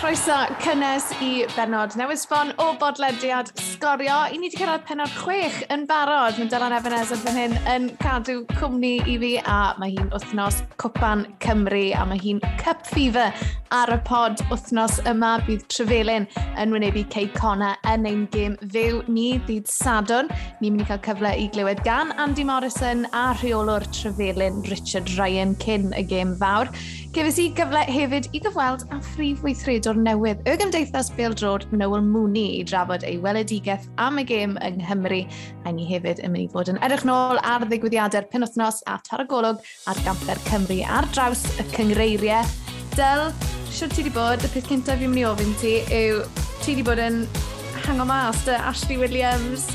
croeso cynnes i benod newydd sbon o bodlediad sgorio. I ni wedi cyrraedd penod chwech yn barod. Mae Dylan Evans yn fan hyn yn cadw cwmni i fi a mae hi'n wythnos Cwpan Cymru a mae hi'n Cup Fever ar y pod wythnos yma bydd Trefelyn yn wynebu Cei Cona yn ein gêm fyw ni ddydd Sadwn. Ni'n mynd i cael cyfle i glywed gan Andy Morrison a rheolwr Trefelyn Richard Ryan cyn y gêm fawr. Cefys i gyfle hefyd i gyfweld â phrif weithredwr newydd y Gymdeithas Bill Drod Noel Mooney i drafod ei weledigaeth am y gêm yng Nghymru. A ni hefyd yn mynd i fod yn edrych nôl ar ddigwyddiadau'r penwthnos a taragolwg ar gamper Cymru ar draws y cyngreiriau. Del, siwr ti wedi bod, y peth cyntaf fi'n mynd i ofyn ti yw ti wedi bod yn hango mas dy Ashley Williams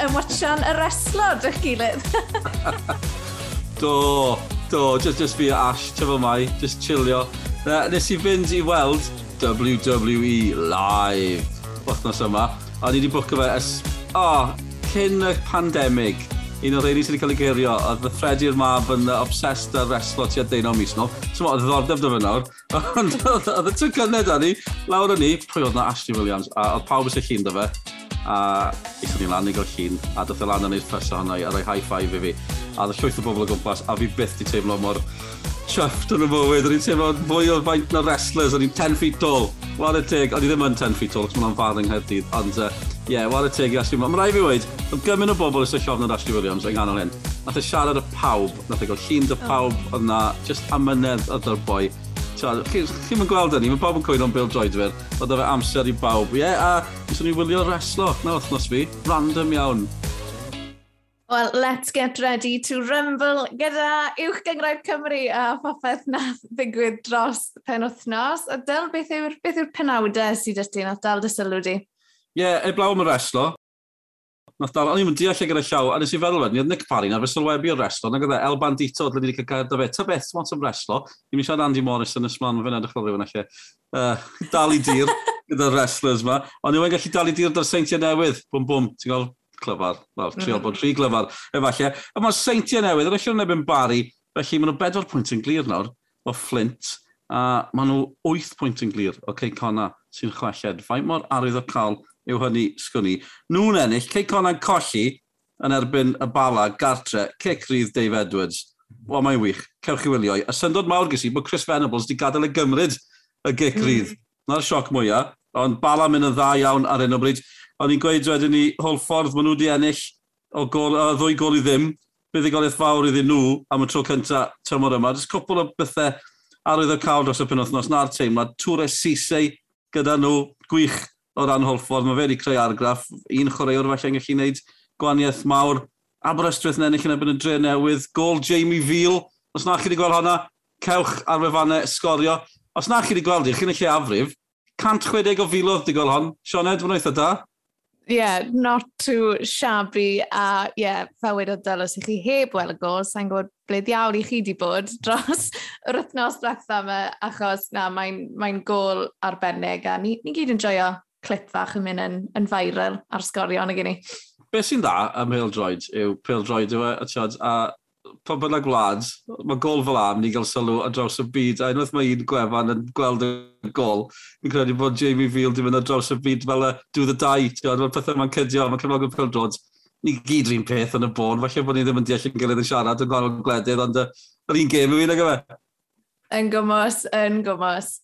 yn watchan y reslod o'ch gilydd. Do, do, just, just fi a Ash, tyfo mai, just chillio. Na, nes i fynd i weld WWE live wythnos yma, a ni wedi bwcio fe ys... O, oh, cyn y pandemig, un o'r reini sydd wedi cael ei gyrio, oedd fy Freddy'r mab yn obsessed â reslo tu a deunaw mis nhw. So ma, oedd ddordeb dy nawr. Ond oedd y tygynnau da ni, lawr o ni, pwy oedd na Ashley Williams, a oedd pawb eisiau llun dy fe. A eithon ni lan i gael llun, a dyth e lan yn ei ffys ohono i, a rhoi high five i fi a oedd llwyth o bobl o gwmpas, a fi byth di teimlo mor chuffed yn y bywyd. O'n i'n teimlo fwy o faint na wrestlers, o'n i'n 10 feet tall. Wad y teg, o'n i ddim yn 10 feet tall, cos mae'n fad yng Nghyrdydd, ond ie, uh, yeah, wad y teg i Ashley Williams. Mae'n rhaid fi weid, oedd gymaint o bobl eisiau llofn ar Ashley Williams yng nghanol hyn. Nath e siarad y pawb, nath e gael llun dy pawb oedd na, just amynedd oedd ydy'r boi. Chi'n mynd gweld hynny, mae pawb yn cwyno am Bill Droedfer, oedd e fe amser i bawb. Ie, yeah, a nes i wylio reslo na wythnos fi, random iawn. Well, let's get ready to rumble gyda uwch gyngraedd Cymru a popeth na ddigwydd dros pen wythnos. A dyl, beth yw'r beth yw penawdau sydd ydych chi'n dal dy sylw di? Ie, yeah, eblaw am y reslo. Nath dal, o'n i'n mynd deall gyda llaw, a nes i feddwl fe, ni oedd Nick Parry na'r sylwebu o'r reslo, na gyda e, El Bandito, dyle wedi cael dy fe, ta beth, mont am reslo, ni'n mynd siarad Andy Morris yn ysmlan, fe'n edrych fel rhywun allai, uh, dal i dir gyda'r wrestlers yma, ond i'n gallu dal i dir dar seintiau newydd, bwm bwm, ti'n gweld, clyfar, wel, mm-hmm. triol bod tri glyfar, efallai. A mae seintiau newydd, yr allan yn bari, felly maen nhw bedwar pwynt yn glir nawr o Flint, a maen nhw 8 pwynt yn glir o Cei Cona sy'n chwelled. Faint mor arwydd o cael yw hynny sgwni. Nhw'n ennill, Cei Cona'n colli yn erbyn y bala, gartre, cic rydd Dave Edwards. Wel, mae'n wych. Cewch chi wylio. A syndod mawr gysi bod Chris Venables wedi gadael y gymryd y gic rydd. Mm. Na'r sioc mwyaf, ond bala mynd yn dda iawn ar un o bryd. O'n i'n gweud wedyn ni, hol ffordd maen nhw wedi ennill o gol, a ddwy gol i ddim, bydd i goliaeth fawr iddyn nhw am y tro cyntaf tymor yma. Jyst cwpl o bethau arwydd o cael dros y penwthnos na'r teimlad. Tŵr Sisei gyda nhw gwych o ran Holford. Mae fe wedi creu argraff. Un chwaraewr falle yn gallu gwneud gwaniaeth mawr. Aberystwyth yn ennill yn ebyn y dre newydd. Gol Jamie Veal. Os na chi wedi gweld hwnna, cewch ar wefannau sgorio. Os na chi wedi gweld i, chi'n eich afrif. 160 o filodd di gweld hon. Sioned, mae'n eitha da yeah, not too shabby a yeah, fel wedodd Dylos i chi heb wel y gol, sa'n gwybod ble diawl i chi di bod dros yr wythnos diwetha yma achos na, mae'n mae, gol arbennig a ni, ni gyd yn joio clip fach yn mynd yn, yn viral ar sgorion y gen. Be sy'n dda am pêl droed yw pêl droed yw e, a, a pa bynnag gwlad, mae gol fel am ni gael sylw ar draws y byd. A unwaith mae un gwefan yn gweld y gol, fi'n credu bod Jamie Field di mynd ar draws y byd fel y do the die. Mae'r pethau mae'n cydio, mae'n Cymraeg yn pel. Ni gyd rhywun peth yn y bôn, falle bod ni ddim yn deall yn gilydd yn siarad yn gwahanol gwledydd, ond yr un gêm yw un ag yma. Yn gymos, yn gymos.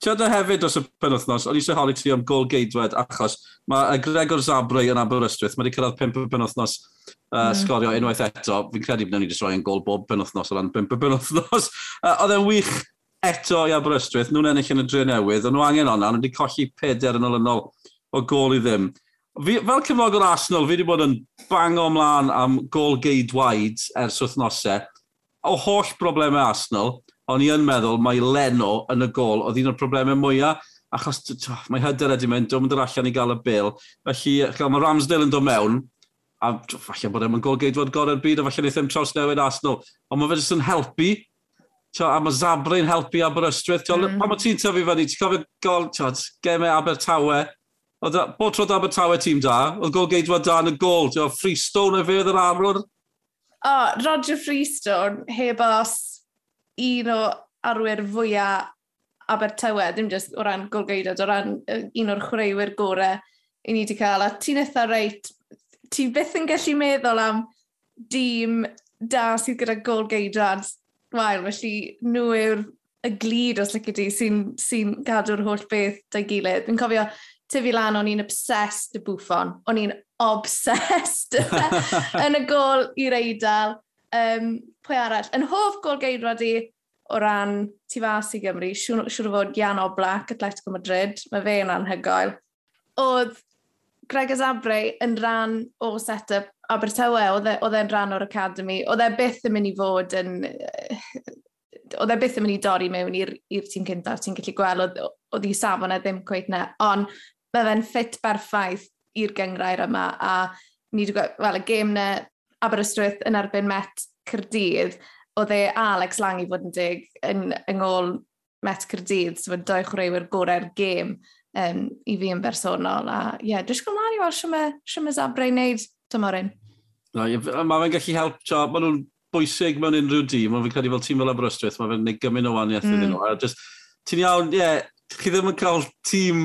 Tiod hefyd dros y penwthnos, o'n i eisiau holi ti am gol geidwed achos mae Gregor Zabrau yn Aberystwyth, mae wedi cyrraedd 5 penwthnos uh, mm. sgorio unwaith eto. Fi'n credu bod ni'n just yn gol bob penwthnos o ran 5 penwthnos. Uh, oedd e'n wych eto i Aberystwyth, nhw'n ennill yn y dre newydd, ond nhw angen o'na, nhw wedi colli peder yn olynol o gol i ddim. Fi, fel cyflog o'r Arsenal, fi wedi bod yn bang o mlaen am gol geidwaid ers wythnosau. O holl broblemau Arsenal, O'n i yn meddwl mae Leno yn y gol oedd un o'r problemau mwyaf, achos oh, mae hyder ydy mewn, dwi'n mynd yr allan i gael y bil. Felly, chael, mae Ramsdale yn dod mewn, a falle bod e'n gol geidwad gorau'r byd, a falle wneud e ddim traws newid Arsenal. Ond mae fe jyst yn helpu, Tio, a mae Zabri'n helpu Aberystwyth. Tio, mm. Pan mae ti'n tyfu fyny, ti'n cofio gol, tio, gemau Abertawe, Oedd bod troedd Abertawe tîm da, e oedd gol geidwa da yn y gol, ti'n Freestone y fydd yr arwr? O, oh, Roger Freestone, heb os un o arwyr fwyaf Abertawe, ddim jyst o ran golgeidod, o ran un o'r chwaraewyr gorau i ni wedi cael. A ti'n eitha reit, ti byth yn gallu meddwl am dîm da sydd gyda golgeidod. Wael, felly nhw yw'r y glid os lyci ti sy'n sy, gadw'r holl beth da'i gilydd. Fi'n cofio tyfu lan, o'n i'n obsessed y bwffon. O'n i'n obsessed yn y gol i'r eidl. Um, pwy arall? Yn hoff gol geirwad i o ran tu fas i Gymru, siŵr siwr o fod Gian Oblak, Atletico Madrid, mae fe yn anhygoel. Oedd Greg Azabre yn rhan o set-up Abertawe, oedd e, e'n rhan o'r academy, oedd e byth yn mynd i fod yn... Oedd e byth yn mynd i dorri mewn i'r tîm cyntaf, ti'n gallu gweld, oedd i safon e ddim cweith na, ond mae fe'n ffit berffaith i'r gyngrair yma, a ni wedi gweld, wel, y gêm na Aberystwyth yn erbyn Met Cyrdydd, oedd e Alex Lang i fod yn dig yn, yng ngôl Met Cyrdydd, sef so, yn dau chwaraewyr gorau'r gêm um, i fi yn bersonol. A ie, yeah, dwi'n gwybod i weld sy'n mynd Zabra i wneud tymor un. No, mae fe'n gallu helpu, mae nhw'n bwysig mewn unrhyw dîm, ond fi'n credu fel tîm fel Aberystwyth, mae fe'n gwneud gymryd o waniaeth mm. iddyn nhw. Ti'n iawn, ie, yeah, chi ddim yn cael tîm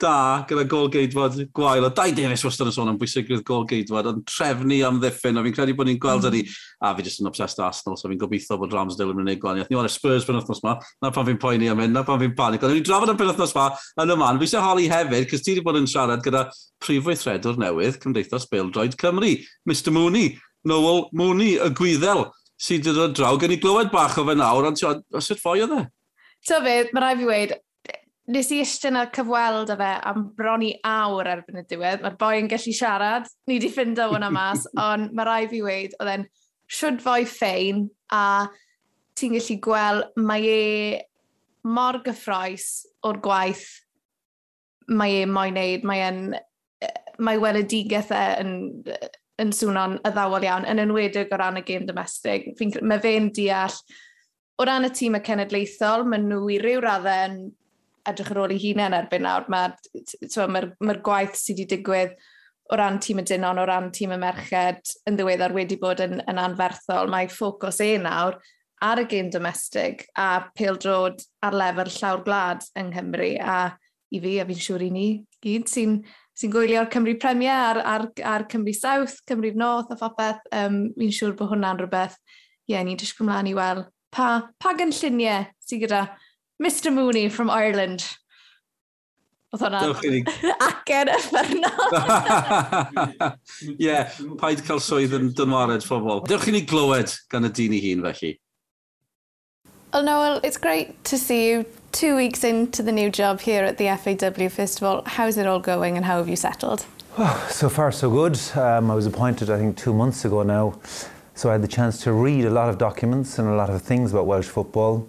da gyda gol geidfod gwael. O Dai Davies wastad yn sôn am bwysigrwydd gol geidfod. ond trefnu am ddiffyn. A fi'n credu bod ni'n gweld mm. ni, a fi jyst yn obsessed Arsenal, so fi'n gobeithio bod Ramsdale yn gwneud gwaniaeth. Ni oedd Spurs pen wythnos ma, na pan fi'n poeni am hyn, na pan fi'n panic. Ond ni'n drafod am pen wythnos ma yn y man. Fi eisiau holi hefyd, cys ti wedi bod yn siarad gyda prif weithredwr newydd Cymdeithas Beildroed Cymru, Mr Mooney, Noel Mooney, y gwyddel sydd wedi dod draw. Gen i glywed bach o fe nawr, ond os ydw fwy o dde? Ta fe, mae rai fi wedi, nes i eistedd yna cyfweld â fe am bron i awr erbyn y diwedd. Mae'r boi yn gallu siarad, ni wedi ffindo hwnna mas, ond mae rai fi weid, oedd e'n siwrd fwy ffein a ti'n gallu gweld mae e mor gyffroes o'r gwaith mae e moyn neud. mae e'n mae weledigaeth e yn, yn swno'n addawol iawn, yn enwedig o ran y gêm domestig. Mae fe'n deall, o ran y tîm y cenedlaethol, mae nhw i ryw raddau yn edrych ar ôl ei hunain erbyn nawr. Mae'r ma, ma gwaith sydd wedi digwydd o ran tîm y dynon, o ran tîm y merched yn ddiweddar wedi bod yn, yn anferthol. Mae ffocws e nawr ar y gêm domestig a pildrod ar lefel llawr gwlad yng Nghymru a i fi, a fi'n siŵr i ni gyd, sy'n sy gwylio'r Cymru Premier a'r, ar, ar Cymru South, Cymru North a phopeth. Um, fi'n siŵr bod hwnna'n rhywbeth, ie, yeah, ni'n dysgu mlaen i weld pa, pa gynlluniau sydd gyda Mr Mooney from Ireland. Oedd hwnna'n acen y ffernod. Ie, paid cael swydd yn dynwared phobl. Dewch i ni glywed gan y dyn i hun felly. Well, Noel, it's great to see you two weeks into the new job here at the FAW Festival. How's it all going and how have you settled? Oh, so far, so good. Um, I was appointed, I think, two months ago now. So I had the chance to read a lot of documents and a lot of things about Welsh football.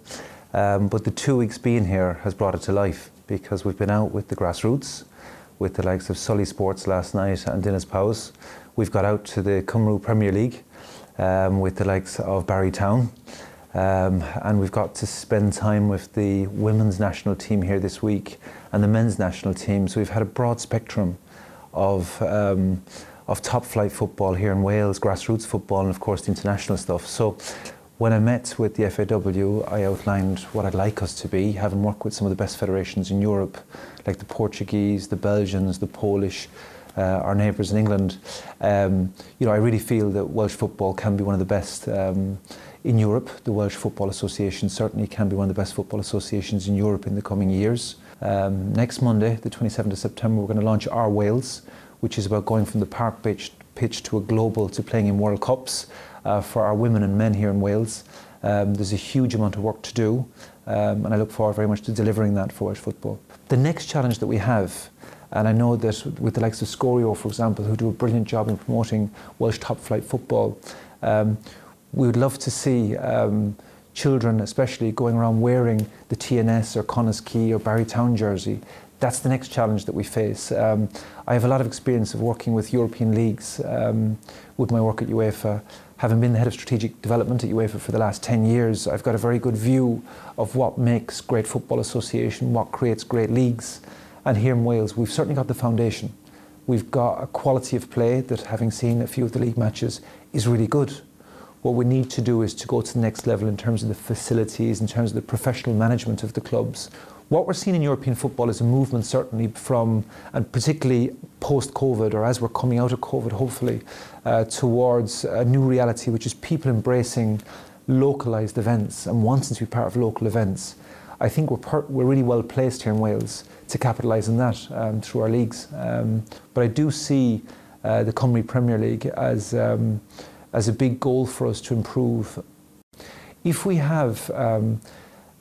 Um, but the two weeks being here has brought it to life because we've been out with the grassroots, with the likes of Sully Sports last night and Dennis Powes. We've got out to the Cymru Premier League um, with the likes of Barry Town. Um, and we've got to spend time with the women's national team here this week and the men's national team. So we've had a broad spectrum of um, of top flight football here in Wales, grassroots football, and of course the international stuff. So when I met with the FAW, I outlined what I'd like us to be, having worked with some of the best federations in Europe, like the Portuguese, the Belgians, the Polish, uh, our neighbours in England. Um, you know, I really feel that Welsh football can be one of the best um, in Europe. The Welsh Football Association certainly can be one of the best football associations in Europe in the coming years. Um, next Monday, the 27th of September, we're going to launch Our Wales, which is about going from the park pitch, pitch to a global to playing in World Cups uh, for our women and men here in Wales. Um, there's a huge amount of work to do, um, and I look forward very much to delivering that for Welsh football. The next challenge that we have, and I know that with the likes of Scorio, for example, who do a brilliant job in promoting Welsh top flight football, um, we would love to see um, children, especially, going around wearing the TNS or Connors Key or Barry Town jersey. That's the next challenge that we face. Um, I have a lot of experience of working with European leagues um, with my work at UEFA having been the head of strategic development at UEFA for the last 10 years, I've got a very good view of what makes great football association, what creates great leagues. And here in Wales, we've certainly got the foundation. We've got a quality of play that, having seen a few of the league matches, is really good. What we need to do is to go to the next level in terms of the facilities, in terms of the professional management of the clubs. What we're seeing in European football is a movement, certainly from, and particularly post COVID, or as we're coming out of COVID, hopefully, uh, towards a new reality, which is people embracing localised events and wanting to be part of local events. I think we're, per- we're really well placed here in Wales to capitalise on that um, through our leagues. Um, but I do see uh, the Cymru Premier League as, um, as a big goal for us to improve. If we have um,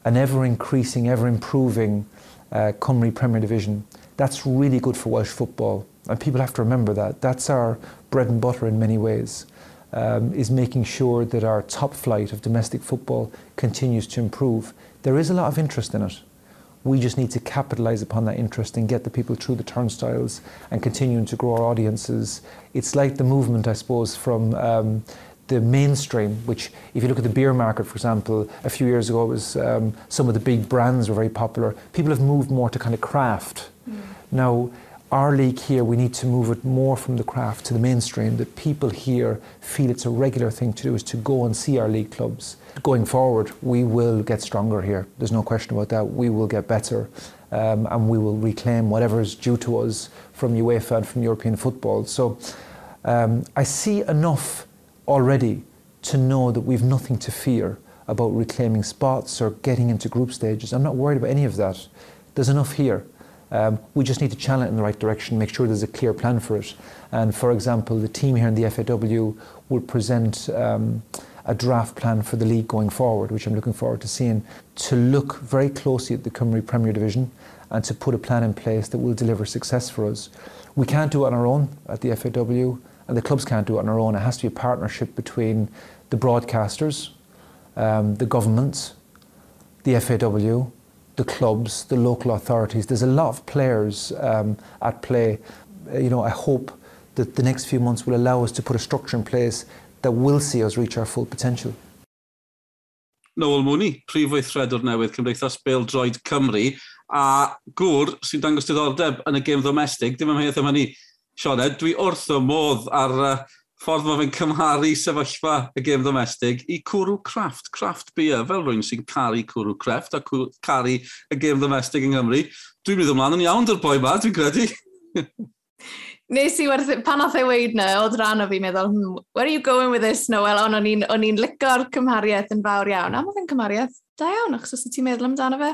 an ever increasing, ever improving uh, Cymru Premier Division, that's really good for Welsh football. And people have to remember that. That's our bread and butter in many ways. Um, is making sure that our top flight of domestic football continues to improve. There is a lot of interest in it. We just need to capitalise upon that interest and get the people through the turnstiles and continuing to grow our audiences. It's like the movement, I suppose, from um, the mainstream, which, if you look at the beer market, for example, a few years ago, it was um, some of the big brands were very popular. People have moved more to kind of craft. Mm. Now, our league here, we need to move it more from the craft to the mainstream, that people here feel it's a regular thing to do, is to go and see our league clubs. Going forward, we will get stronger here. There's no question about that. We will get better. Um, and we will reclaim whatever is due to us from UEFA and from European football. So um, I see enough already to know that we've nothing to fear about reclaiming spots or getting into group stages. I'm not worried about any of that. There's enough here. Um, we just need to channel it in the right direction, make sure there's a clear plan for it. And for example, the team here in the FAW will present um, a draft plan for the league going forward, which I'm looking forward to seeing, to look very closely at the Cymru Premier Division and to put a plan in place that will deliver success for us. We can't do it on our own at the FAW, and the clubs can't do it on our own. It has to be a partnership between the broadcasters, um, the governments, the FAW, the clubs, the local authorities. There's a lot of players um, at play. Uh, you know, I hope that the next few months will allow us to put a structure in place that will see us reach our full potential. Noel Mooney, prif weithredwr newydd Cymdeithas Bêl Droed Cymru, a gŵr sy'n dangos diddordeb yn y gêm ddomestig, dim ymheth am hynny, Sioned, dwi wrth o modd ar uh, ffordd mae fe'n cymharu sefyllfa y gêm domestig i cwrw crafft, crafft beer, fel rwy'n sy'n caru cwrw crefft a caru y gêm domestig yng Nghymru. Dwi'n mynd ymlaen yn iawn dy'r boi ma, dwi'n credu. Nes i werth, pan oedd ei weid na, oedd rhan o fi meddwl, hmm, where are you going with this, Noel? Ond o'n i'n licor cymhariaeth yn fawr iawn. A mae fe'n cymhariaeth da iawn, achos os ti'n meddwl amdano fe,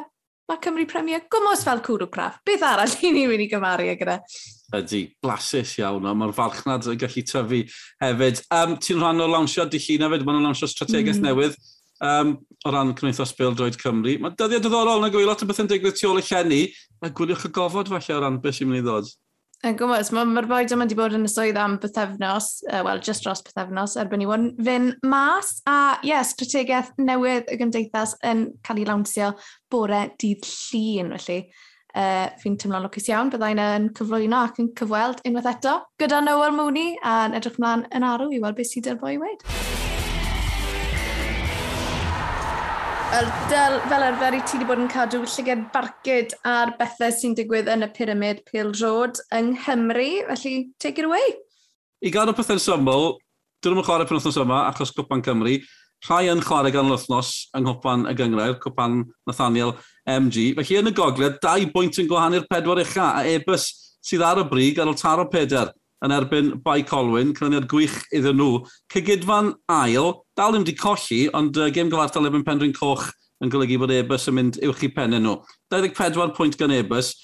mae Cymru Premier gwmwys fel cwrw craff. Beth arall i ni'n mynd i gymaru e gyda? ydy, blasus iawn, ond mae'r farchnad yn gallu tyfu hefyd. Um, ti'n rhan o lawnsio di llun hefyd, mae'n lawnsio strategaeth mm. newydd um, o ran Cymdeithas Bêl Droed Cymru. Mae dyddiau diddorol na gwylio at y bethau'n digwydd tu ôl y llenni, a gwyliwch y gofod falle o ran beth sy'n mynd i ddod. Yn gwybod, mae'r ma boed yma wedi bod yn y swydd am bythefnos, uh, wel, just dros bythefnos, erbyn i won fynd mas. A ie, yes, strategaeth newydd y gymdeithas yn cael ei lawnsio bore dydd llun, felly Uh, fi'n teimlo'n lwcus iawn, byddai'n yn cyflwyno ac yn cyfweld unwaith eto gyda Noel Mooney a'n edrych mlaen yn arw i weld beth sydd yr boi wedi. Wel, del, fel arfer i ti wedi bod yn cadw llyged barcud ar bethau sy'n digwydd yn y pyramid Pil Road yng Nghymru, felly take it away. I gadw pethau'n syml, dyn nhw'n chwarae pan wythnos yma achos Cwpan Cymru, rhai yn chwarae gan yr wythnos yng Nghwpan y Gyngrair, Cwpan Nathaniel, MG. Felly yn y gogledd, dau bwynt yn gwahanu'r pedwar ucha, a ebys sydd ar y brig ar ôl taro peder yn erbyn Bai Colwyn, clyniad gwych iddyn nhw. Cygydfan ail, dal ddim wedi colli, ond uh, gêm gyfartal efo'n Penrhyn Coch yn golygu bod ebys yn mynd uwch i pennau nhw. 24 pwynt gan ebys,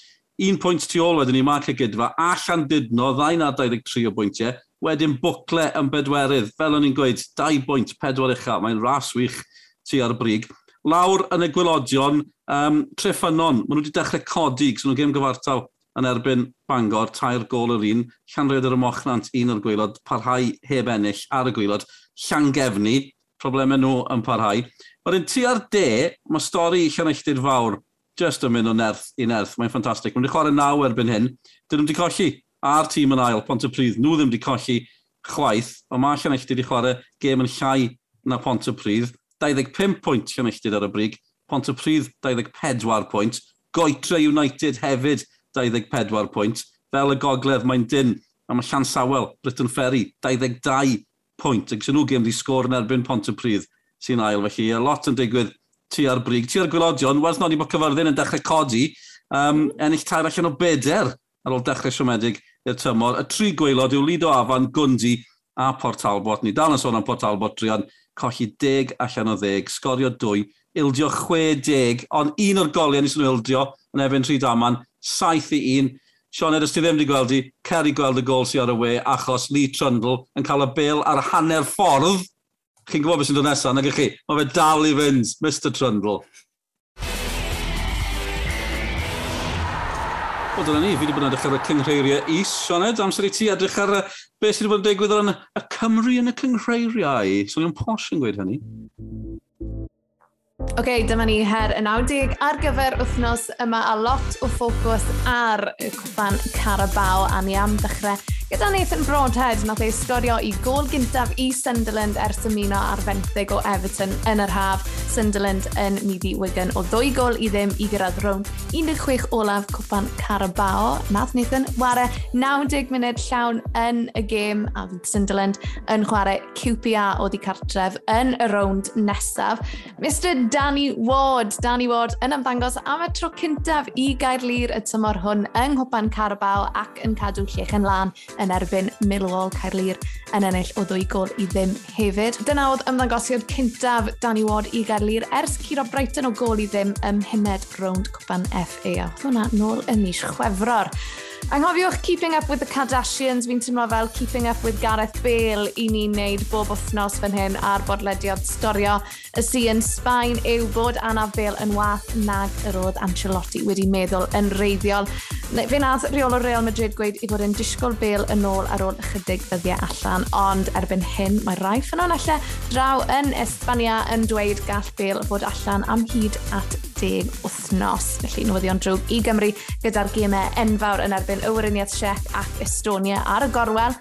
un pwynt tu ôl wedyn ni Mark Hygydfa, allan Llandudno, ddau na 23 o bwyntiau, wedyn bwcle yn bedwerydd, fel o'n i'n gweud, dau bwynt, pedwar uchaf, mae'n ras wych tu ar y brig lawr yn y gwylodion, um, Treffynon, maen nhw wedi dechrau codi, cos nhw'n gêm gyfartal yn erbyn Bangor, tair gol yr un, Llanred yr Ymochnant, un o'r gwylod, parhau heb ennill ar y gwylod, Llangefni, problemau nhw yn parhau. Wedyn tu ar de, mae stori Llanelltir fawr just yn mynd o nerth i nerth. Mae'n ffantastig. Mae'n chwarae naw erbyn hyn. Dyn nhw wedi colli a'r tîm yn ail, Pont y Pryd, Nhw ddim wedi colli chwaith, ond mae Llanelltir wedi chwarae gêm yn llai na Pont y Pryd. 25 pwynt cynilltud ar y brig, Pont y Pryd 24 pwynt, Goetre United hefyd 24 pwynt, fel y gogledd mae'n dyn am y llan sawel, Britain Ferry, 22 pwynt. Ac sy'n nhw gym di sgôr yn erbyn Pont y Prydd sy'n ail, felly a lot yn digwydd tu ar brig, tu ar gwylodion, wers nodi bod cyfyrddin yn dechrau codi, um, ennill tair allan o beder ar ôl dechrau siomedig i'r tymor. Y tri gweilod yw Lido Afan, Gwndi a Port Albot. Ni dal yn sôn am Port Albot, Drian, colli 10 allan o 10, sgorio 2, ildio 60, ond un o'r goliau nes nhw ildio yn efo'n tri daman, 7 i 1. Sean, Edys, ti ddim wedi gweld i, cer i gweld y gol sy'n ar y we, achos Lee Trundle yn cael y bel ar hanner ffordd. Chi'n gwybod beth sy'n dod nesaf, nag ych chi? Mae fe dal i fynd, Mr Trundle. O, dyna ni. Fi wedi bod yn edrych ar y cyngreiriau is, Sioned. Amser i ti edrych ar beth sydd wedi bod yn digwydd ar y Cymru yn y cyngreiriau. ni'n posh yn gweud hynny. Oce, okay, dyma ni her y 90 ar gyfer wythnos yma a lot o ffocws ar y cwpan Carabao a ni am ddechrau Gyda Nathan Broadhead nath ei sgorio i gol gyntaf i Sunderland ers ymuno ar fenthyg o Everton yn yr haf. Sunderland yn myddi Wigan o ddwy gol i ddim i gyrraedd rownd 16 olaf cwpan Carabao. Nath Nathan ware 90 munud llawn yn y gêm a fydd Sunderland yn chwarae QPR o di cartref yn y rownd nesaf. Mr Danny Ward. Danny Ward yn ymddangos am y tro cyntaf i Gaerlir y tymor hwn yng Nghwpan Carabao ac yn cadw llech yn lan yn erbyn Millwall Caerlir yn ennill o ddwy gol i ddim hefyd. Dyna oedd ymddangosiad cyntaf Danny Ward i Caerlir ers curo Brighton o gol i ddim ym Himed rownd Cwpan FA. Oedd hwnna nôl yn mis chwefror. Anghofiwch Keeping Up With The Kardashians, fi'n teimlo fel Keeping Up With Gareth Bale i ni'n neud bob wythnos fan hyn ar bodlediad storio. Y si yn Sbaen yw bod Anna Bale yn wath nag yr oedd Ancelotti wedi meddwl yn reiddiol. Fe nath reol o Real Madrid gweud i fod yn disgwyl Bale yn ôl ar ôl ychydig ddyddiau allan, ond erbyn hyn mae rai ffynonellau draw yn Espania yn dweud gall Bale fod allan am hyd at deg wythnos. Felly newyddion drwg i Gymru gyda'r gemau enfawr yn erbyn y Weriniaeth Siec ac Estonia ar y gorwel.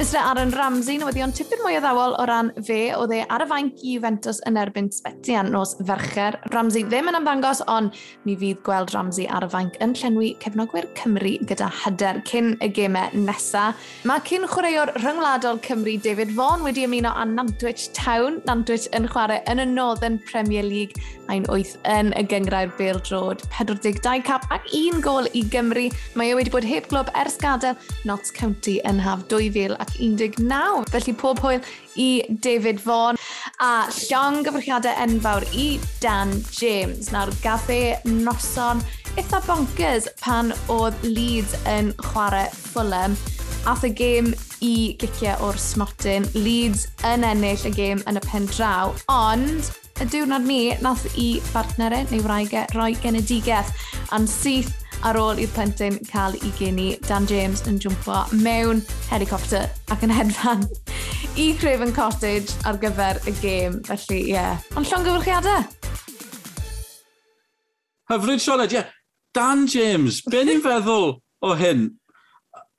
Mr Aaron Ramsey newyddion tipyn mwy o ddawol o ran fe oedd e ar y fainc i Juventus yn erbyn Sbeti ar nos fercher. Ramsey ddim yn ymddangos, ond mi fydd gweld Ramsey ar y fainc yn llenwi cefnogwyr Cymru gyda hyder cyn y gemau nesaf. Mae cyn chwaraewr rhyngwladol Cymru David Vaughan wedi ymuno â Nantwich Town. Nantwich yn chwarae yn y Northern Premier League a'n 8 yn y gyngrau'r Bale Road. 42 cap ac un gol i Gymru. Mae e wedi bod heb glwb ers gadael Notts County yn haf 2000 ac ac 19. Felly pob hwyl i David Vaughan a llong gyfrchiadau enfawr i Dan James. Nawr gaffe noson eitha bonkers pan oedd Leeds yn chwarae Fulham. Ath y gêm i giciau o'r smotyn. Leeds yn ennill y gêm yn y pen draw, ond y diwrnod ni nath i bartnerau neu wraigau roi genedigeth. A'n syth ar ôl i'r plentyn cael ei geni, Dan James yn jwmpo mewn helicopter ac yn hedfan i Craven Cottage ar gyfer y gêm. Felly, ie. Yeah. Ond llon gyfrchiadau. Hyfryd Sioned, ie. Yeah. Dan James, be ni'n feddwl o hyn?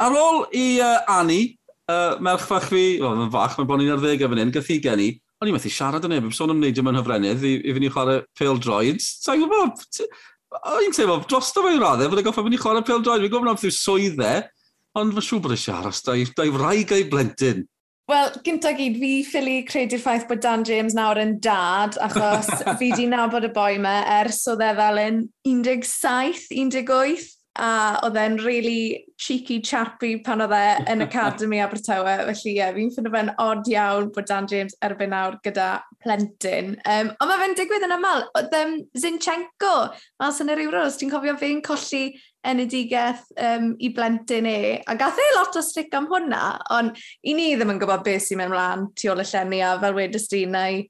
Ar ôl i uh, Annie, uh, merch fach fi, o, oh, yn fach, mae'n bod ni'n ar ddeg fan hyn, gythi gen i, o'n i'n methu siarad yn neb, sôn am neidio mewn hyfrenydd i, i fynd i chwarae pale droids. Sa'n gwybod, O'n i'n teimlo, da fe'n raddau, fydda goffa mynd i chwarae pel-droed. Fi'n gofyn am thw swyddau, ond mae'n siŵr bod eisiau aros da i wraig a'i blentyn. Wel, gynta gyd, fi ffili credu'r ffaith bod Dan James nawr yn dad, achos fi di nabod y boi yma ers oedd e fel yn 17, 18 a oedd e'n really cheeky chappy pan oedd e yn Academy Abertawe, felly ie, yeah, fi'n ffynu fe'n odd iawn bod Dan James erbyn nawr gyda plentyn. Um, ond mae fe'n digwydd yn aml, oedd um, Zinchenko, mas yn yr Euros, ti'n cofio fe'n colli enedigaeth um, i blentyn e, a gath e lot o stric am hwnna, ond i ni ddim yn gwybod beth sy'n mynd mlaen tu ôl y llenni, a fel wedys di, neu,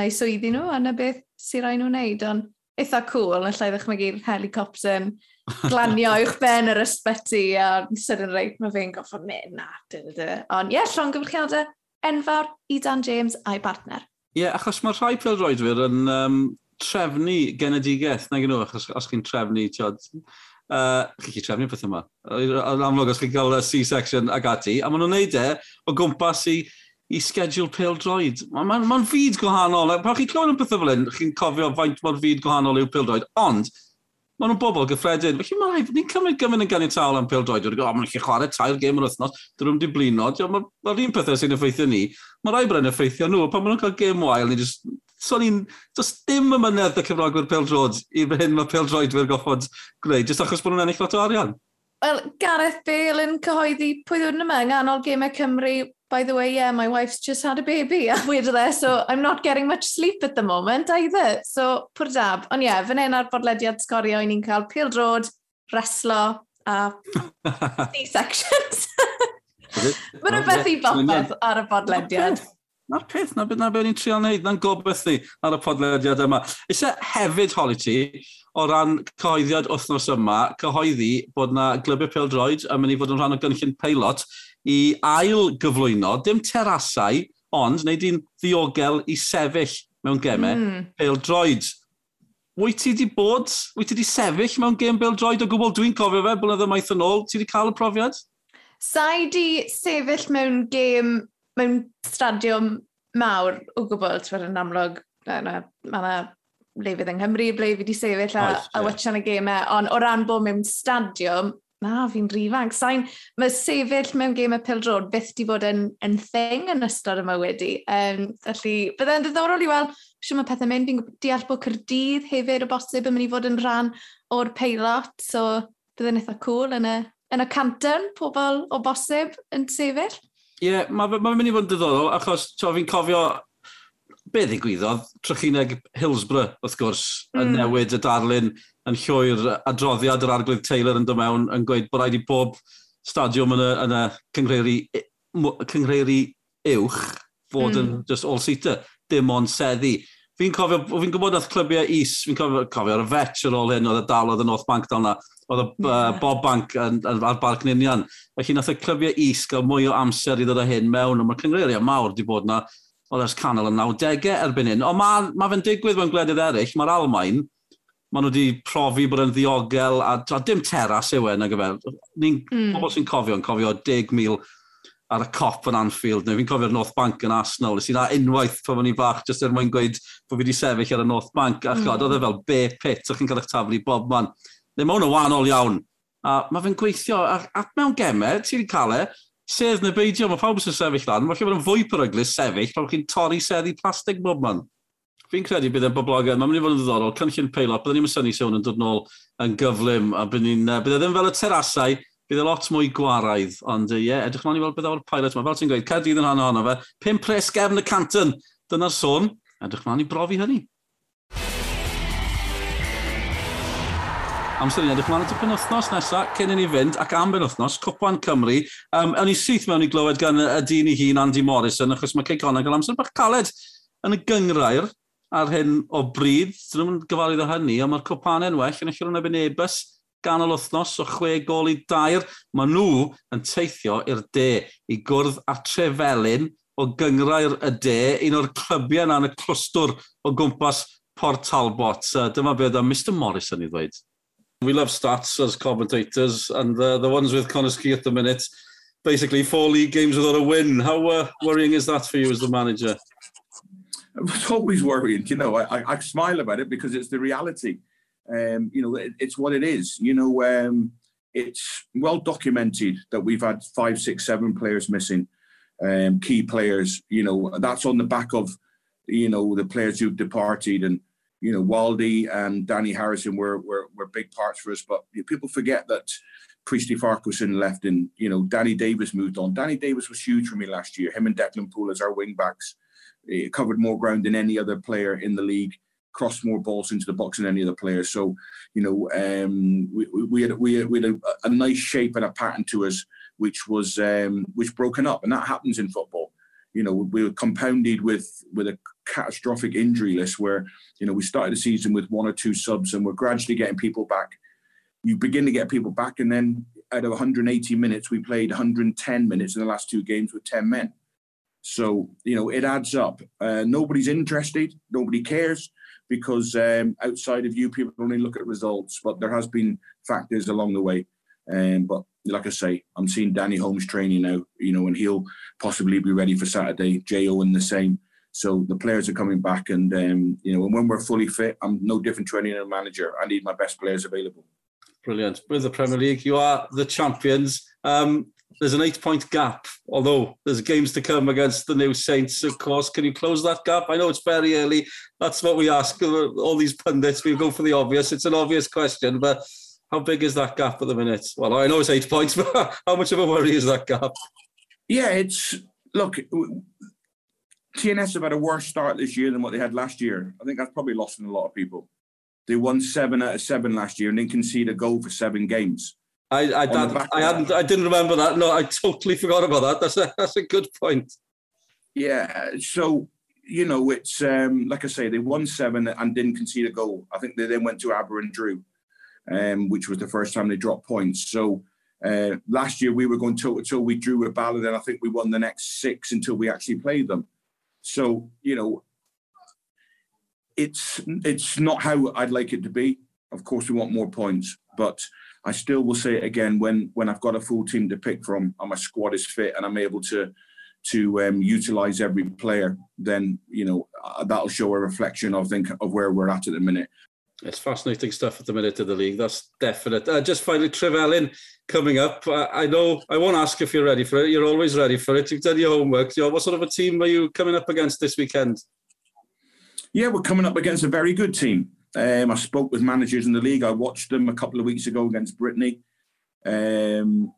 neu swyddi nhw, a na beth sy'n rhaid nhw'n wneud, ond eitha cool, yn lle ddechrau helicopter glanio uwch ben yr ysbyty a sydyn reit mae fe'n goffa mynd na. Ond ie, yeah, llon gyfrchiadau enfawr i Dan James a'i partner. Ie, yeah, achos mae rhai pêl-roedwyr yn um, trefnu genedigaeth, na gynnu, achos os chi'n trefnu, tiod, uh, chi'n chi trefnu peth yma. Yn amlwg, os chi'n cael C-section ag ati, a maen nhw'n neud e o gwmpas i, i schedule pêl-droed. Mae'n ma, ma, ma fyd gwahanol, pan chi'n clywed yn pethau fel hyn, chi'n cofio faint mor fyd gwahanol yw pêl-droed, ond Maen nhw'n bobl gyffredin. Felly mae rhaid, ni'n cymryd gymryd yn ganiataol am peldroed. Dwi'n gwybod, oh, maen nhw'n chwarae tair gêm yr wythnos, dyn nhw'n diblino. Mae'r ma un pethau sy'n effeithio ni, mae rhaid bod yn effeithio nhw. Pan maen nhw'n cael gêm wael, ni'n just... So ni'n... Does dim y mynedd y cyfrogwyr peldroed i hyn mae peldroedwyr goffod gwneud, Just achos bod nhw'n ennill lot o arian. Wel, Gareth Bale yn cyhoeddi pwy ddwn yma yng nghanol Gemau Cymru, by the way, yeah, my wife's just had a baby, a wedodd e, so I'm not getting much sleep at the moment either. So, pwr dab. Ond ie, yeah, fan hyn ar bodlediad sgorio, ni'n cael pil drod, reslo, a C-sections. Mae'n rhywbeth i bopeth ar y bodlediad. Na'r peth na beth na beth ni'n trio wneud, na'n gobeith ni ar y podlediad yma. Isa hefyd, holi ti, o ran cyhoeddiad wythnos yma, cyhoeddi bod na glybiau peldroed yn mynd i fod yn rhan o gynllun peilot i ail gyflwyno, dim terasau, ond wneud i'n ddiogel i sefyll mewn gemau mm. peldroed. Wyt ti wedi bod, wyt ti wedi sefyll mewn gem peldroed o gwbl dwi'n cofio fe, blynyddoedd maith yn ôl, ti wedi cael y profiad? Sa i di sefyll mewn gêm mewn stadiwm mawr o gwbl, ti'n yn amlwg, mae yna lefydd yng Nghymru, ble fi wedi sefyll a, Oes, a watchan y gemau, ond o ran bod mewn stadiwm, na, fi'n rifang. Sain, mae sefyll mewn gêm pildrod pil byth di bod yn, yn thing yn ystod yma wedi. Um, felly, byddai'n ddiddorol i weld sy'n mae pethau mynd. Fi'n deall bod Cyrdydd hefyd o bosib yn mynd i fod yn rhan o'r peilot, so byddai'n eitha cool yn y, yn y canton, pobl o bosib yn sefyll. Ie, yeah, mae'n ma mynd i fod yn diddorol, achos fi'n cofio be ddigwyddodd trychineg Hillsborough, wrth gwrs, mm. yn newid y darlun yn llwy'r adroddiad yr arglwydd Taylor yn dod mewn, yn gweud bod rhaid i bob stadiwm yn y, yn y cyngreiri, cyngreiri uwch fod mm. yn hmm. just all-seater, dim ond seddi. Fi'n cofio, fi'n gwybod nath clybiau is, fi'n cofio, cofio ar y fetch ar ôl hyn, oedd y dal oedd y North Bank dal na, Oedd uh, Bob Bank a'r Barc Ninian. Felly nath e y clybiau is gael mwy o amser i ddod â hyn mewn, ond mae'r cyngreiriau mawr wedi bod yna oedd ers canol yn 90au erbyn hyn. Ond mae ma fe'n digwydd mewn gwledydd eraill, mae'r Almain, maen nhw wedi profi bod yn ddiogel, a, a dim teras yw e, na gyfer. Ni'n mm. pobl sy'n cofio, yn cofio 10,000 ar y cop yn Anfield, neu fi'n cofio'r North Bank yn Arsenal, ys i na unwaith pan o'n i bach, jyst er mwyn gweud bod fi wedi sefyll ar y North Bank, a mm. chod, oedd e fel be pit, o'ch chi'n cael eich taflu bob man. Neu mae hwnna wahanol iawn. A mae fe'n gweithio, a, a mewn gemau, ti wedi cael e, sedd neu beidio, mae pawb sy'n sefyll lan, mae lle bod yn fwy peryglis sefyll, pan chi'n torri seddi plastig bob man. Fi'n credu bydd e'n boblogaidd, mae'n mynd i fod yn ddiddorol, cynllun peilot, byddwn ni'n syni se yn dod nôl yn gyflym, a bydd e ddim fel y terasau, bydd e lot mwy gwaraidd, ond ie, yeah, edrych mlaen i weld beth o'r pilot yma, fel ti'n gweud, Caerdydd yn rhan ohono fe, pum pres gefn y Canton, dyna'r sôn, edrych mlaen i brofi hynny. amser i'n edrych mlaen at y penwthnos nesaf, cyn i ni fynd, ac am penwthnos, Cwpan Cymru. Um, o'n i syth mewn i glywed gan y dyn i hun Andy Morrison, achos mae Cey Conag yn amser bach caled yn y gyngrair ar hyn o bryd. Dyn nhw'n gyfarwydd o hynny, ond mae'r cwpanau'n well yn eich yn ebyn ebys ganol wythnos o chwe gol i dair. Mae nhw yn teithio i'r de i gwrdd a trefelyn o gyngrair y de, un o'r clybiau yna yn y clwstwr o gwmpas Port Talbot. Dyma beth o Mr Morrison i ddweud. We love stats as commentators, and the, the ones with Connor Ski at the minute, basically four league games without a win. How uh, worrying is that for you as the manager? It's always worrying. You know, I, I smile about it because it's the reality. Um, you know, it, it's what it is. You know, um, it's well documented that we've had five, six, seven players missing, um, key players. You know, that's on the back of, you know, the players who've departed and you know, Waldy and Danny Harrison were, were, were big parts for us. But people forget that Priestley Farquharson left and, you know, Danny Davis moved on. Danny Davis was huge for me last year. Him and Declan Poole as our wing backs it covered more ground than any other player in the league, crossed more balls into the box than any other player. So, you know, um, we, we had, we had, we had a, a, nice shape and a pattern to us, which was um, which broken up. And that happens in football. You know, we were compounded with with a catastrophic injury list where you know we started the season with one or two subs and we're gradually getting people back you begin to get people back and then out of 180 minutes we played 110 minutes in the last two games with 10 men so you know it adds up uh, nobody's interested nobody cares because um, outside of you people only look at results but there has been factors along the way um, but like I say, I'm seeing Danny Holmes training now, you know, and he'll possibly be ready for Saturday. Jo and the same. So the players are coming back, and um, you know, when we're fully fit, I'm no different to any other manager. I need my best players available. Brilliant. With the Premier League, you are the champions. Um, there's an eight-point gap, although there's games to come against the new Saints, of course. Can you close that gap? I know it's very early. That's what we ask all these pundits. We go for the obvious. It's an obvious question, but how big is that gap at the minute? Well, I know it's eight points, but how much of a worry is that gap? Yeah, it's look. TNS have had a worse start this year than what they had last year. I think that's probably lost in a lot of people. They won seven out of seven last year and didn't concede a goal for seven games. I I, that, I hadn't I didn't remember that. No, I totally forgot about that. That's a that's a good point. Yeah. So you know, it's um, like I say, they won seven and didn't concede a goal. I think they then went to Aber and drew, um, which was the first time they dropped points. So uh, last year we were going toe to toe. We drew with Ballard, and I think we won the next six until we actually played them. So you know, it's it's not how I'd like it to be. Of course, we want more points, but I still will say it again when when I've got a full team to pick from and my squad is fit and I'm able to to um, utilize every player, then you know uh, that'll show a reflection of think of where we're at at the minute. It's fascinating stuff at the minute of the league. That's definite. Uh, just finally, Trevelin coming up. Uh, I know I won't ask if you're ready for it. You're always ready for it. You've done your homework. You what sort of a team are you coming up against this weekend? Yeah, we're coming up against a very good team. Um, I spoke with managers in the league. I watched them a couple of weeks ago against Brittany. Um,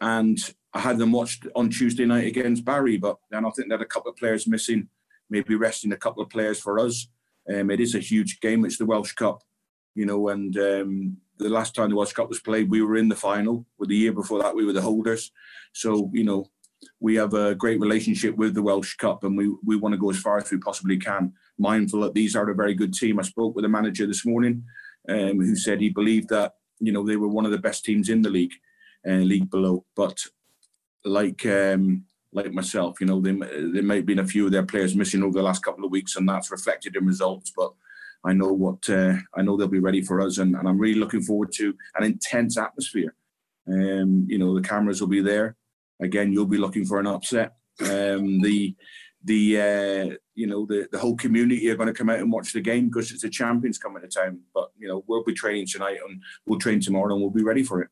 and I had them watched on Tuesday night against Barry, but then I think they had a couple of players missing, maybe resting a couple of players for us. Um, it is a huge game. It's the Welsh Cup, you know, and um, the last time the Welsh Cup was played, we were in the final. With the year before that, we were the holders. So, you know, we have a great relationship with the Welsh Cup, and we we want to go as far as we possibly can. Mindful that these are a very good team. I spoke with a manager this morning, um, who said he believed that you know they were one of the best teams in the league, uh, league below. But like um, like myself, you know, there there might have been a few of their players missing over the last couple of weeks, and that's reflected in results. But I know what uh, I know they'll be ready for us, and, and I'm really looking forward to an intense atmosphere. Um, you know, the cameras will be there again, you'll be looking for an upset. Um, the the uh, you know the the whole community are going to come out and watch the game because it's the champions coming to town. But you know we'll be training tonight and we'll train tomorrow and we'll be ready for it.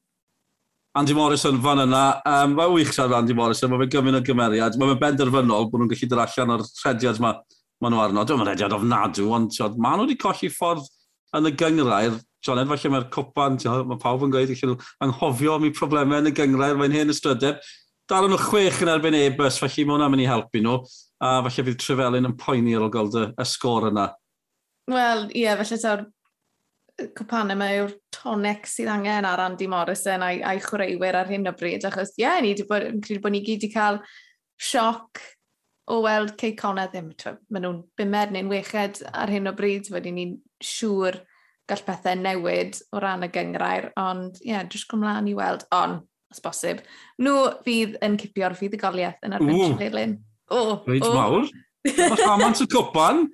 Andy Morrison fan yna, um, mae'n wych siarad Andy Morrison, mae'n gymryd o gymeriad, mae'n benderfynol bod nhw'n gallu dod allan o'r rhediad yma maen nhw arno. Dwi'n rhediad ofnadw, ond tiod, maen nhw wedi colli ffordd yn y gyngrair. John Ed, falle mae'r cwpan, mae pawb yn gweud, nhw anghofio am eu problemau yn y gyngrair, mae'n hen ystrydeb. Dal nhw chwech yn erbyn e-bus, felly mae hwnna'n mynd i helpu nhw, a falle fydd Trefelyn yn poeni ar ôl gweld y, y sgôr yna. Wel, ie, yeah, felly tawr cwpanau mae yw'r tonic sydd angen ar Andy Morrison a'i, ai chwaraewyr ar hyn o bryd, achos ie, yeah, ni wedi bod, credu bod ni gyd wedi cael sioc o weld cei Ceicona ddim. Maen nhw'n bimed neu'n weched ar hyn o bryd, wedi ni'n siŵr gall pethau newid o ran y gyngrair, ond ie, yeah, jyst gwmlaen i weld, ond, os bosib, nhw fydd yn cipio'r fuddugoliaeth yn arbyn Llefelyn. O, o, Mawr. Mae Rhamant y cwpan.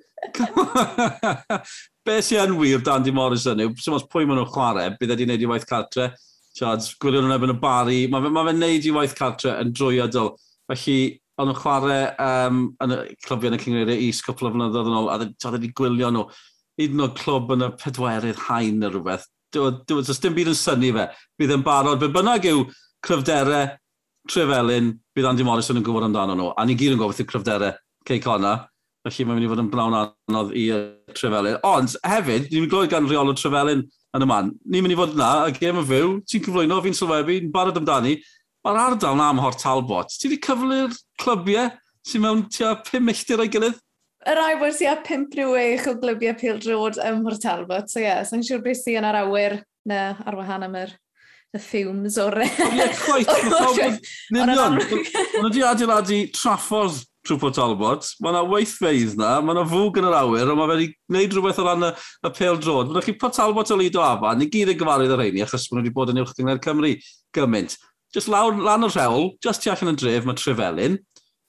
Be sy'n yn wir dan di Morrison yw, sy'n os pwy maen nhw'n chwarae, bydd wedi wneud i waith cartre. Charles, gwylio nhw'n ebyn y bari. Mae fe'n ma fe wneud i waith cartre yn drwyadol. Felly, ond nhw'n chwarae um, yn y clwbio yn y cyngreiriau is cwpl o flynyddoedd yn ôl, a dda wedi gwylio nhw. Hyd yn oed clwb yn y pedwerydd hain neu rhywbeth. Does dim byd yn syni fe. Bydd yn barod. Be bynnag yw cryfderau, trefelyn, bydd Andy Morrison yn gwybod amdano nhw. A ni gyd yn gobeithio cryfderau Ceic Ona. Felly mae'n mynd i fod yn brawn anodd i Trefelyn. Ond hefyd, ni'n mynd glywed gan reol o Trefelyn yn y man. Ni'n mynd i fod yna, y gêm yn fyw, ti'n cyflwyno, fi'n sylwebu, yn barod amdani. Mae'r ardal na am Hort Talbot. Ti wedi cyflu'r clybiau sy'n mewn tua 5 milltir o'i gilydd? Yr rai bod tua 5 rhyw eich o glybiau pil drod ym Hort Talbot. So ie, yeah, so'n siŵr beth sy'n ar awyr na ar wahan am yr y fumes o'r... Ie, chwaith. Ond ydy adeiladu traffordd trwpo Talbot, mae yna weithfeidd na, mae yna fwg yn yr awyr, ond mae wedi gwneud rhywbeth o ran y, y pel drod. Mae'n chi po Talbot o Lido Afa, ni gyd yn gyfarwydd ar heini, achos mae nhw wedi bod yn uwch gyngor Cymru gymaint. Just lawr, lan o'r rhewl, just tu allan y dref, mae Trefelyn.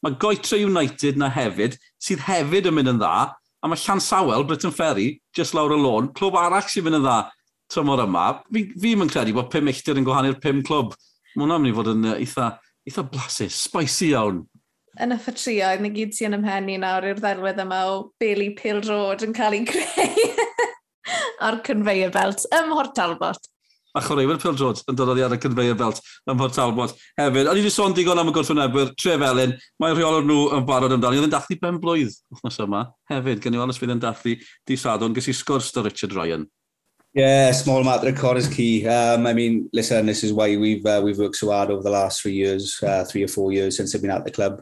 Mae Goetre United na hefyd, sydd hefyd yn mynd yn dda, a mae Llansawel, Britain Ferry, just lawr y lôn, clwb arall sy'n mynd yn dda tymor yma. Fi, fi yn credu bod pum milltir yn gwahanu'r pum clwb. Mae hwnna'n mynd i fod yn uh, eitha, eitha blasus, spicy iawn yn y ffatrioedd, na gyd sy'n ymhenni nawr i'r ddelwedd yma o Bailey Pale Road yn cael ei greu ar conveyor belt ym Mhort Talbot. A chwaraewyr Pale Road yn dod oddi ar y conveyor belt ym Mhort Talbot hefyd. O'n i wedi sôn digon am y gwrthwynebwyr, Trefelyn, mae rheolwr nhw yn barod amdani. Oedd yn dathlu ben blwydd wythnos yma hefyd, gen i weld ysbydd yn dathlu di sadwn, gysi sgwrs da Richard Ryan Yeah, small matter of core is key. Um, I mean, listen, this is why we've uh, we've worked so hard over the last three years, uh, three or four years since I've been at the club.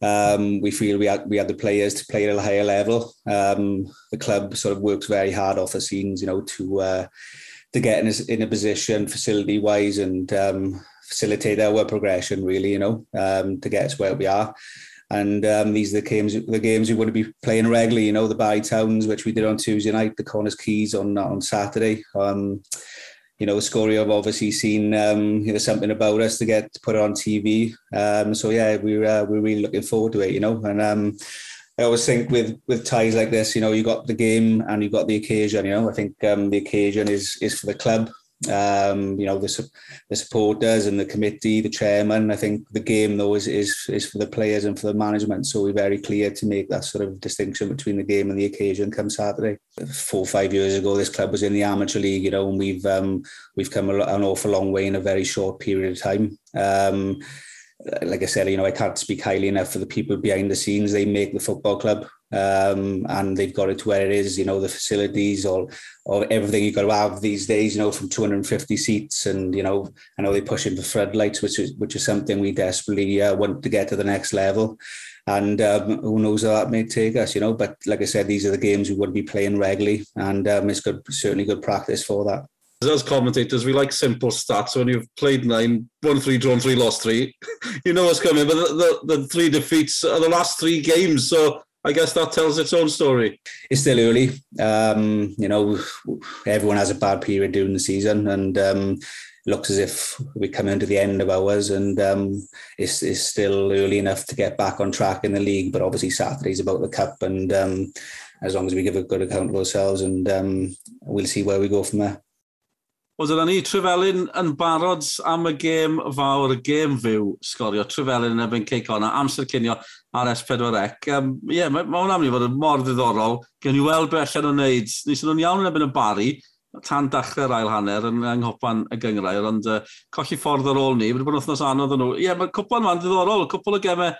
Um, we feel we had we had the players to play at a higher level. Um, the club sort of works very hard off the scenes, you know, to uh, to get in a, in a position facility wise and um, facilitate our progression. Really, you know, um, to get us where we are. And um, these are the games the games we want to be playing regularly. You know, the Barry Towns, which we did on Tuesday night, the Corners Keys on on Saturday. Um, you know, Scoria have obviously seen um, you know something about us to get put on TV. Um, so yeah, we're uh, we're really looking forward to it. You know, and um, I always think with with ties like this, you know, you got the game and you got the occasion. You know, I think um, the occasion is is for the club um, you know, the, the supporters and the committee, the chairman. I think the game, though, is, is, is for the players and for the management. So we're very clear to make that sort of distinction between the game and the occasion come Saturday. Four or five years ago, this club was in the amateur league, you know, and we've um, we've come an awful long way in a very short period of time. Um, like I said, you know, I can't speak highly enough for the people behind the scenes. They make the football club um, and they've got it to where it is, you know, the facilities or, or everything you've got to have these days, you know, from 250 seats. And, you know, I know they're pushing for floodlights, which is, which is something we desperately uh, want to get to the next level. And um, who knows how that may take us, you know. But like I said, these are the games we would be playing regularly. And um, it's good, certainly good practice for that. As commentators, we like simple stats. When you've played nine, won three, drawn three, lost three, you know what's coming. But the, the, the three defeats are the last three games. So I guess that tells its own story. It's still early. Um, you know, everyone has a bad period during the season, and um, looks as if we're coming to the end of ours, and um, it's, it's still early enough to get back on track in the league. But obviously, Saturday's about the cup, and um, as long as we give a good account of ourselves, and um, we'll see where we go from there. Wel, dyna ni, Trefelyn yn barod am y gêm fawr, y gêm fyw, sgorio Trefelyn yn ebyn Ceicona, amser cynio ar S4C. Ie, um, yeah, mae ma hwnna'n mynd i fod yn mor ddiddorol. Gen i weld beth allan o'n neud. Nes nhw'n iawn yn ebyn y bari, tan dachrau'r ail hanner yn anghopan y gyngrair, ond uh, colli ffordd ar ôl ni. wedi bod yn wythnos anodd yn nhw. Ie, yeah, mae'r cwpl yma'n ddiddorol, cwpl o gemau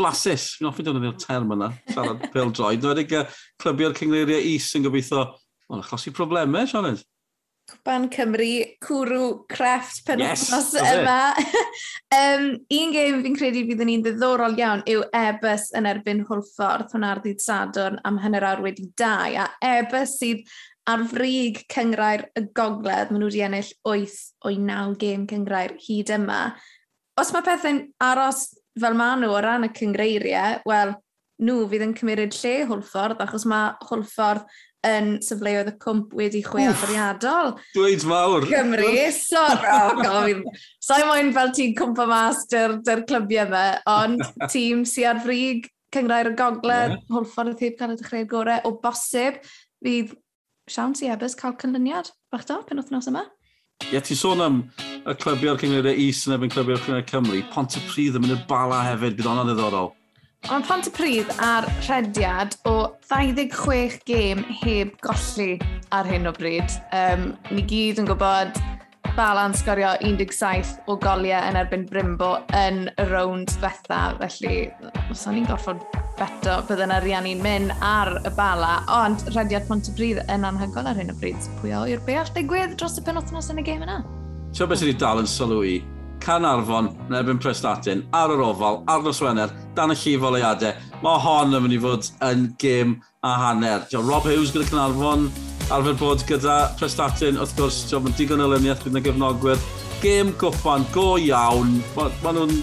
blasus. Fi'n offi defnyddio'r term yna, siarad pil droid. Nwedig uh, clybio'r cyngreiriau is yn gobeithio, ond achosi problemau, Sioned. Cwpan Cymru, cwrw crefft penwthnos yes, yma. um, un gêm fi'n credu byddwn ni'n ddiddorol iawn yw Ebus yn erbyn Hwlffordd, hwnna ar ddydd Sadwrn am hynny'r awr wedi dau. A Ebus sydd ar frig cyngrair y gogledd, maen nhw wedi ennill 8 o'i 9 gêm cyngrair hyd yma. Os mae pethau'n aros fel maen nhw o ran y cyngreiriau, wel, nhw fydd yn cymryd lle Hwlffordd, achos mae Hwlffordd yn sefleoedd y cwmp wedi chwe bwriadol. Dweud mawr. Cymru, so, oh, so moyn fel ti'n cwmpa mas dy'r dy clybiau yma, ond tîm si ar frig, cyngrair y gogledd, yeah. hwlffordd y thib cael y dechreu'r gorau, o bosib, fydd siawn si ebys cael cynlyniad, bach do, pen wythnos yma. Ie, yeah, ti sôn am y clybiau'r cyngrair y is yn efo'n clybiau'r cyngrair Cymru, pont y pryd yn mynd i'r bala hefyd, bydd hwnna'n ddiddorol. Ond pont y pryd ar rhediad o 26 gêm heb golli ar hyn o bryd. Um, ni gyd yn gwybod Balan sgorio 17 o goliau yn erbyn Brimbo yn y rownd ddiwetha, felly os o'n i'n gorfod beto bydden yr Iani'n mynd ar y bala, ond rhediad pont y Pontypridd yn anhygol ar hyn o bryd. Pwy o i'r beall digwydd dros y penwthnos yn y gêm yna? Ti'n beth sydd wedi dal yn sylw i Canarfon yn erbyn Prestatyn, ar yr ofal, ar nos Wener, dan y llif oleiadau. Mae hon yn mynd i fod yn gêm a hanner. Jo, Rob Hughes gyda Canarfon, arfer bod gyda Prestatyn, wrth gwrs, mae'n digon o lyniaeth gyda gyfnogwyr. Gêm gwpan go iawn, mae ma nhw'n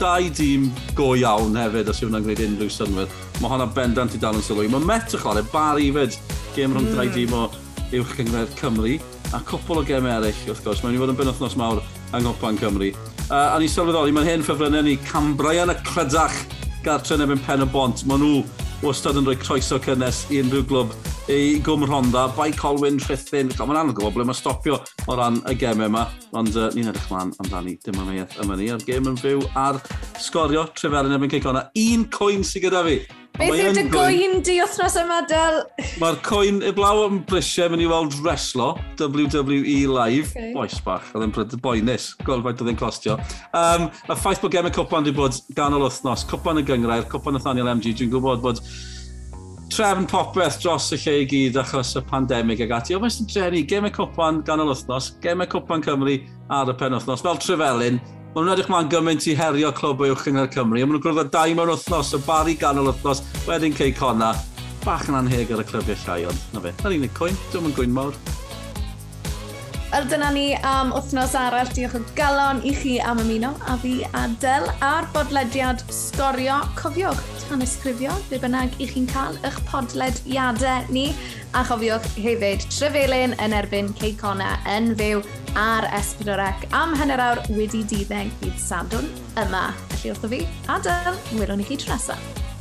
dau dîm go iawn hefyd os yw hwnna'n gwneud unrhyw synwyr. Mae hwnna bendant i dal yn sylwi. Mae Met yn chwarae bar fyd, gêm rhwng mm. dau hmm. dîm o uwch gyngred Cymru a cwpl o gem eraill wrth gwrs. Mae'n i fod yn benwthnos mawr yng Nghoppan Cymru. Uh, a ni sylweddoli, mae'n hen ffefrynnau ni Cambraian y Clydach gartre yn ebyn pen y bont. Mae nhw wastad yn rhoi croeso cynnes i unrhyw glwb i Gwm Rhonda, Bai Colwyn, Rhythyn. Mae'n anodd gwybod ble mae stopio o ran y gemau yma, ond uh, ni'n edrych mlaen amdani dim ond amaiaeth e- yma ni. A'r gem yn fyw ar sgorio, trefel yn ebyn ceicona. Un coen sy'n gyda fi Beth yw dy gwyn di wythnos yma, Del? Mae'r coen y blaw yn brisiau mynd i weld wreslo, WWE Live, okay. boes bach, oedd yn pryd boenus, gweld faint oedd yn costio. Um, y ffaith bod gemau cwpan wedi bod ganol wythnos, cwpan y gyngrair, cwpan Nathaniel MG, dwi'n gwybod bod trefn popeth dros y lle i gyd achos y pandemig ag ati. Ond mae'n drenu gemau cwpan ganol wythnos, gemau cwpan Cymru ar y pen wythnos, fel Trefelyn, Mae'n nhw'n edrych ma'n gymaint i herio clwb uwch yng Cymru. Mae'n nhw'n gwrdd â dau mewn wythnos, y bari ganol wythnos, wedyn cei cona. Bach yn anheg ar y clybiau llai, ond na fe. Na'r unig coen, dwi'n yn gwyn mawr. Wel, dyna ni am wythnos arall. Diolch o galon i chi am ymuno, a fi Adel, a'r bodlediad sgorio. Cofiwch tan ysgrifio, be bynnag i chi'n cael eich podlediadau ni. A chofiwch hefyd, Trefelyn yn erbyn Ceicona yn fyw ar S4C am hynny'r awr wedi diddeng bydd sadwn yma. Felly wrtho fi, Adel, welwn i chi tro nesaf.